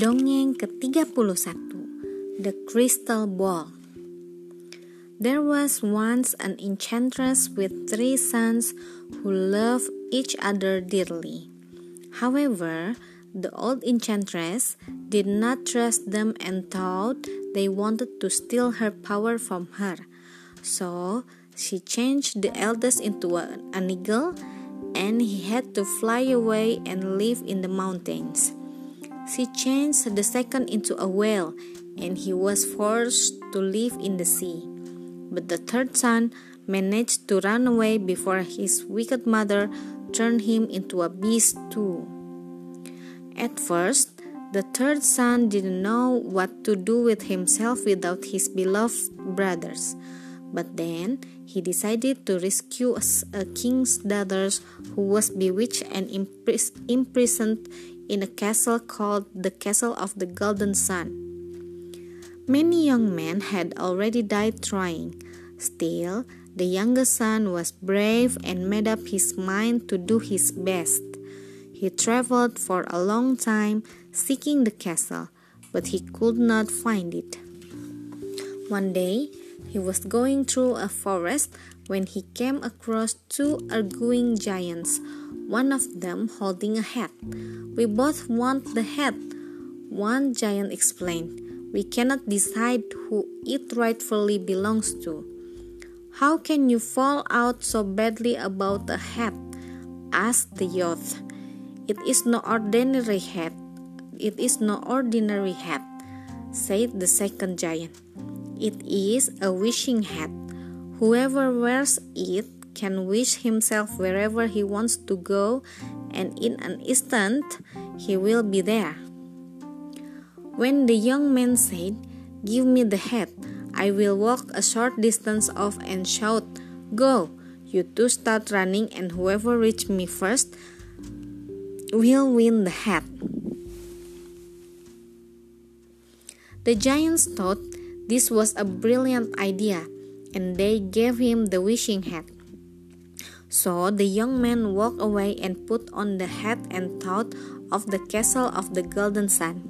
Dongeng ke-31 The Crystal Ball There was once an enchantress with three sons who loved each other dearly. However, the old enchantress did not trust them and thought they wanted to steal her power from her. So she changed the eldest into an eagle, and he had to fly away and live in the mountains. She changed the second into a whale, and he was forced to live in the sea. But the third son managed to run away before his wicked mother turned him into a beast too. At first, the third son didn't know what to do with himself without his beloved brothers. But then he decided to rescue a king's daughter who was bewitched and imprisoned in a castle called the Castle of the Golden Sun. Many young men had already died trying. Still, the youngest son was brave and made up his mind to do his best. He traveled for a long time seeking the castle, but he could not find it. One day, he was going through a forest when he came across two arguing giants one of them holding a hat. We both want the hat, one giant explained. We cannot decide who it rightfully belongs to. How can you fall out so badly about a hat? asked the youth. It is no ordinary hat. It is no ordinary hat, said the second giant. It is a wishing hat. Whoever wears it can wish himself wherever he wants to go, and in an instant he will be there. When the young man said, Give me the hat, I will walk a short distance off and shout, Go! You two start running, and whoever reaches me first will win the hat. The giants thought this was a brilliant idea, and they gave him the wishing hat. So the young man walked away and put on the hat and thought of the castle of the golden sun.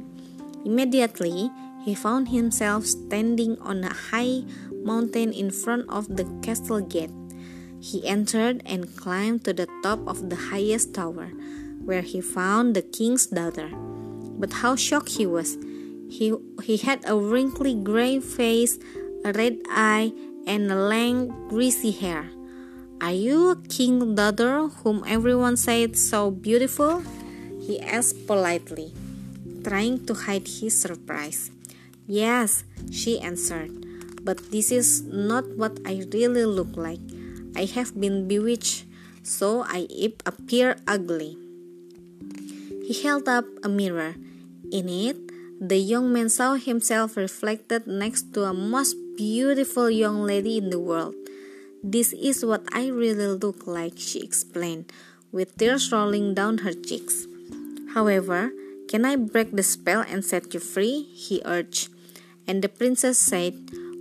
Immediately, he found himself standing on a high mountain in front of the castle gate. He entered and climbed to the top of the highest tower, where he found the king's daughter. But how shocked he was! He, he had a wrinkly gray face, a red eye, and a lank, greasy hair. Are you a king daughter whom everyone said so beautiful? He asked politely, trying to hide his surprise. Yes, she answered, but this is not what I really look like. I have been bewitched, so I appear ugly. He held up a mirror. In it, the young man saw himself reflected next to a most beautiful young lady in the world. This is what I really look like, she explained, with tears rolling down her cheeks. However, can I break the spell and set you free? he urged. And the princess said,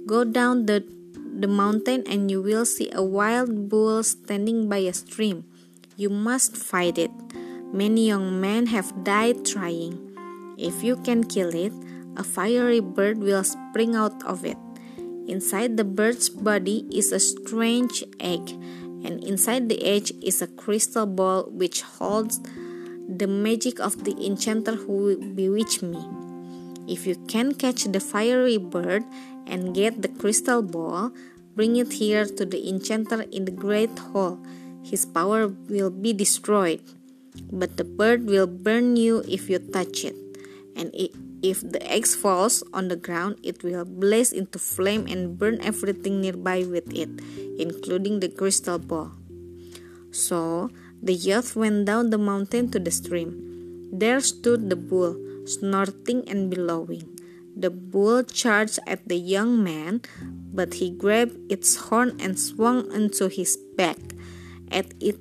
Go down the, the mountain and you will see a wild bull standing by a stream. You must fight it. Many young men have died trying. If you can kill it, a fiery bird will spring out of it. Inside the bird's body is a strange egg, and inside the egg is a crystal ball which holds the magic of the enchanter who bewitched me. If you can catch the fiery bird and get the crystal ball, bring it here to the enchanter in the great hall. His power will be destroyed, but the bird will burn you if you touch it, and it if the egg falls on the ground, it will blaze into flame and burn everything nearby with it, including the crystal ball. So the youth went down the mountain to the stream. There stood the bull, snorting and bellowing. The bull charged at the young man, but he grabbed its horn and swung onto his back. As it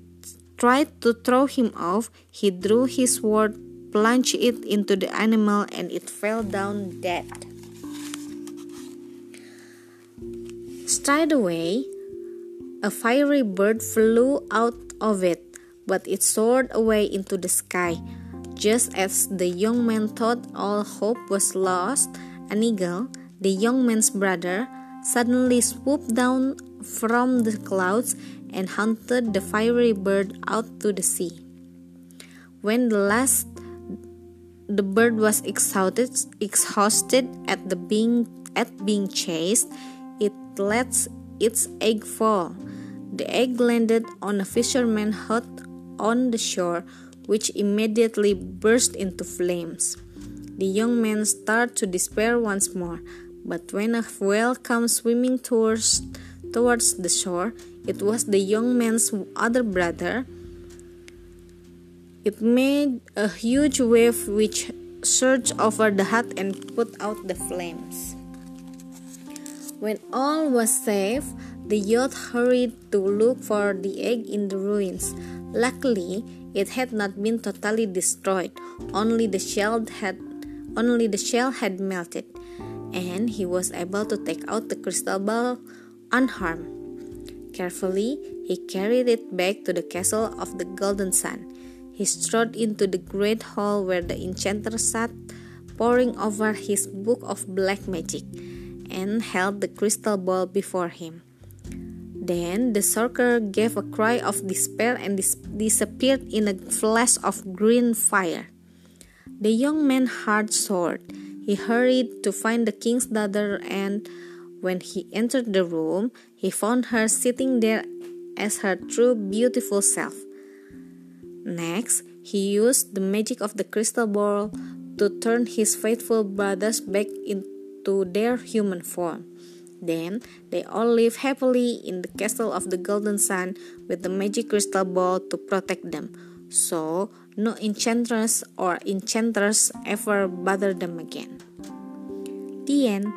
tried to throw him off, he drew his sword plunged it into the animal and it fell down dead. Straight away, a fiery bird flew out of it, but it soared away into the sky, Just as the young man thought all hope was lost, an eagle, the young man's brother, suddenly swooped down from the clouds and hunted the fiery bird out to the sea. When the last the bird was exhausted, exhausted at the being at being chased, it lets its egg fall. The egg landed on a fisherman's hut on the shore, which immediately burst into flames. The young man started to despair once more, but when a whale came swimming towards, towards the shore, it was the young man's other brother. It made a huge wave which surged over the hut and put out the flames. When all was safe, the youth hurried to look for the egg in the ruins. Luckily, it had not been totally destroyed. Only the shell had only the shell had melted, and he was able to take out the crystal ball unharmed. Carefully, he carried it back to the castle of the Golden Sun. He strode into the great hall where the enchanter sat, poring over his book of black magic and held the crystal ball before him. Then the sorcerer gave a cry of despair and dis disappeared in a flash of green fire. The young man's heart soared. He hurried to find the king's daughter, and when he entered the room, he found her sitting there as her true beautiful self. Next, he used the magic of the crystal ball to turn his faithful brothers back into to their human form. Then they all live happily in the castle of the Golden Sun with the magic crystal ball to protect them. So, no enchantress or enchanters ever bother them again. The end.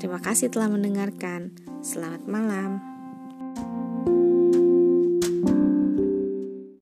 Terima kasih telah mendengarkan. Selamat malam.